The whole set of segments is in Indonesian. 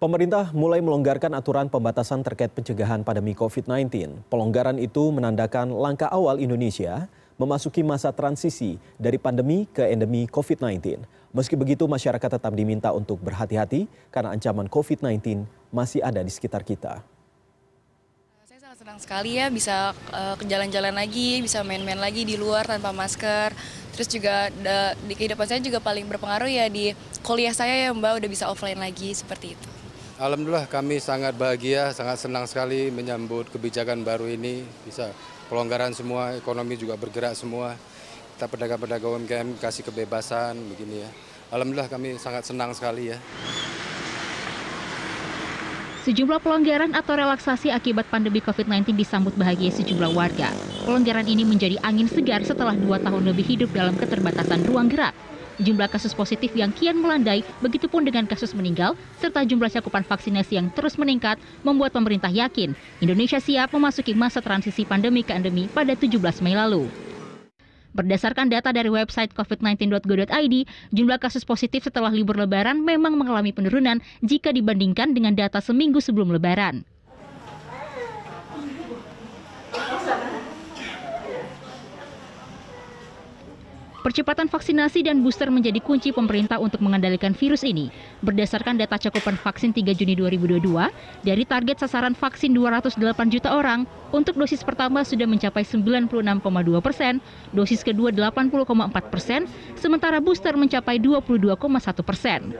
Pemerintah mulai melonggarkan aturan pembatasan terkait pencegahan pandemi COVID-19. Pelonggaran itu menandakan langkah awal Indonesia memasuki masa transisi dari pandemi ke endemi COVID-19. Meski begitu, masyarakat tetap diminta untuk berhati-hati karena ancaman COVID-19 masih ada di sekitar kita. Saya sangat senang sekali ya bisa uh, ke jalan-jalan lagi, bisa main-main lagi di luar tanpa masker. Terus juga di kehidupan saya juga paling berpengaruh ya di kuliah saya ya Mbak udah bisa offline lagi seperti itu. Alhamdulillah kami sangat bahagia, sangat senang sekali menyambut kebijakan baru ini. Bisa pelonggaran semua, ekonomi juga bergerak semua. Kita pedagang-pedagang UMKM kasih kebebasan begini ya. Alhamdulillah kami sangat senang sekali ya. Sejumlah pelonggaran atau relaksasi akibat pandemi COVID-19 disambut bahagia sejumlah warga. Pelonggaran ini menjadi angin segar setelah dua tahun lebih hidup dalam keterbatasan ruang gerak. Jumlah kasus positif yang kian melandai, begitupun dengan kasus meninggal, serta jumlah cakupan vaksinasi yang terus meningkat, membuat pemerintah yakin Indonesia siap memasuki masa transisi pandemi ke endemi pada 17 Mei lalu. Berdasarkan data dari website covid19.go.id, jumlah kasus positif setelah libur lebaran memang mengalami penurunan jika dibandingkan dengan data seminggu sebelum lebaran. Percepatan vaksinasi dan booster menjadi kunci pemerintah untuk mengendalikan virus ini. Berdasarkan data cakupan vaksin 3 Juni 2022, dari target sasaran vaksin 208 juta orang, untuk dosis pertama sudah mencapai 96,2 persen, dosis kedua 80,4 persen, sementara booster mencapai 22,1 persen.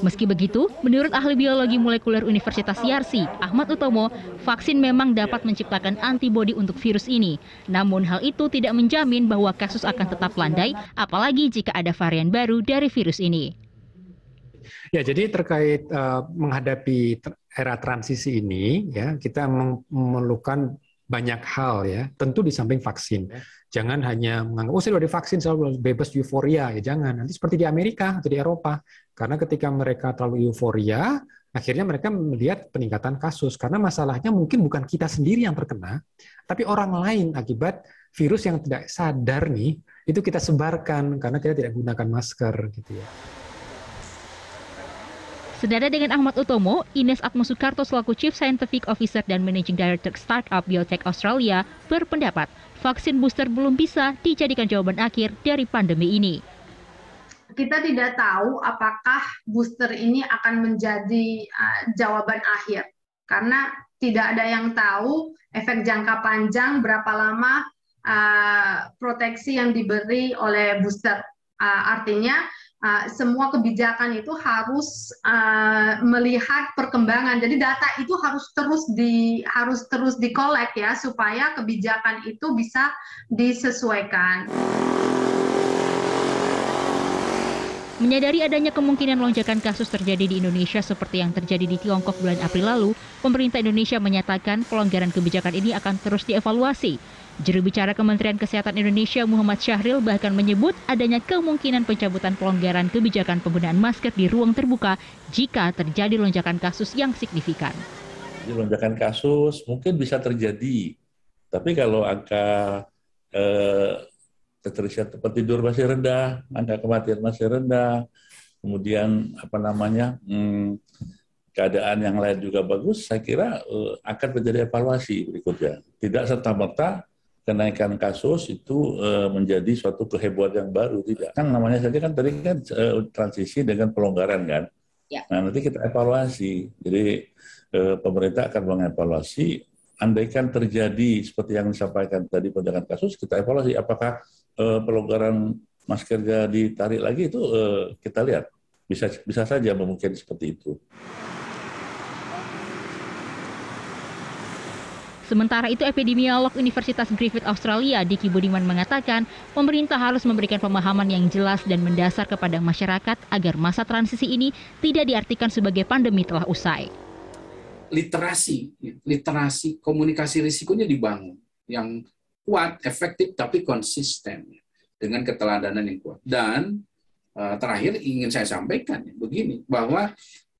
Meski begitu, menurut ahli biologi molekuler Universitas Yarsi, Ahmad Utomo, vaksin memang dapat menciptakan antibodi untuk virus ini. Namun hal itu tidak menjamin bahwa kasus akan tetap landai, apalagi jika ada varian baru dari virus ini. Ya, jadi terkait uh, menghadapi era transisi ini, ya kita memerlukan banyak hal ya. Tentu di samping vaksin. Jangan hanya menganggap oh saya sudah divaksin selalu bebas euforia ya jangan. Nanti seperti di Amerika atau di Eropa. Karena ketika mereka terlalu euforia, akhirnya mereka melihat peningkatan kasus karena masalahnya mungkin bukan kita sendiri yang terkena, tapi orang lain akibat virus yang tidak sadar nih itu kita sebarkan karena kita tidak gunakan masker gitu ya. Senada dengan Ahmad Utomo, Ines Atmo Soekarto selaku Chief Scientific Officer dan Managing Director Startup Biotech Australia berpendapat vaksin booster belum bisa dijadikan jawaban akhir dari pandemi ini. Kita tidak tahu apakah booster ini akan menjadi uh, jawaban akhir karena tidak ada yang tahu efek jangka panjang berapa lama uh, proteksi yang diberi oleh booster. Uh, artinya uh, semua kebijakan itu harus uh, melihat perkembangan. Jadi data itu harus terus di harus terus dikolek ya supaya kebijakan itu bisa disesuaikan. Menyadari adanya kemungkinan lonjakan kasus terjadi di Indonesia seperti yang terjadi di Tiongkok bulan April lalu, pemerintah Indonesia menyatakan pelonggaran kebijakan ini akan terus dievaluasi. Juru bicara Kementerian Kesehatan Indonesia Muhammad Syahril bahkan menyebut adanya kemungkinan pencabutan pelonggaran kebijakan penggunaan masker di ruang terbuka jika terjadi lonjakan kasus yang signifikan. Lonjakan kasus mungkin bisa terjadi, tapi kalau angka eh, keterisian tempat tidur masih rendah, angka kematian masih rendah, kemudian apa namanya hmm, keadaan yang lain juga bagus, saya kira uh, akan terjadi evaluasi berikutnya. Tidak serta merta kenaikan kasus itu uh, menjadi suatu kehebohan yang baru, tidak. Kan namanya saja kan tadi kan uh, transisi dengan pelonggaran kan. Ya. Nah nanti kita evaluasi. Jadi uh, pemerintah akan mengevaluasi andaikan terjadi seperti yang disampaikan tadi penjagaan kasus, kita evaluasi apakah pelonggaran maskernya ditarik lagi itu kita lihat bisa bisa saja mungkin seperti itu. Sementara itu, epidemiolog Universitas Griffith Australia, Diki Budiman mengatakan, pemerintah harus memberikan pemahaman yang jelas dan mendasar kepada masyarakat agar masa transisi ini tidak diartikan sebagai pandemi telah usai literasi, literasi komunikasi risikonya dibangun yang kuat, efektif, tapi konsisten dengan keteladanan yang kuat. Dan uh, terakhir ingin saya sampaikan begini bahwa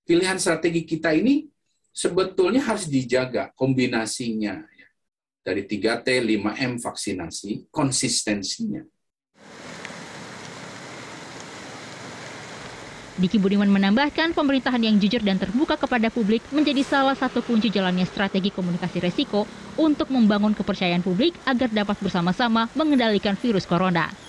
pilihan strategi kita ini sebetulnya harus dijaga kombinasinya ya. dari 3T, 5M vaksinasi, konsistensinya. Diki Budiman menambahkan pemerintahan yang jujur dan terbuka kepada publik menjadi salah satu kunci jalannya strategi komunikasi resiko untuk membangun kepercayaan publik agar dapat bersama-sama mengendalikan virus corona.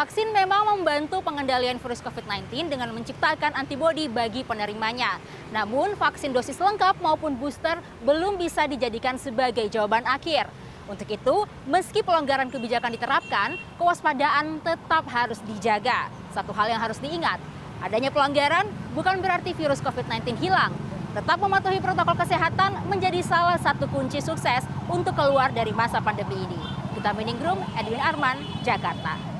Vaksin memang membantu pengendalian virus COVID-19 dengan menciptakan antibodi bagi penerimanya. Namun, vaksin dosis lengkap maupun booster belum bisa dijadikan sebagai jawaban akhir. Untuk itu, meski pelonggaran kebijakan diterapkan, kewaspadaan tetap harus dijaga. Satu hal yang harus diingat, Adanya pelanggaran bukan berarti virus COVID-19 hilang. Tetap mematuhi protokol kesehatan menjadi salah satu kunci sukses untuk keluar dari masa pandemi ini. Kita Miningrum, Edwin Arman, Jakarta.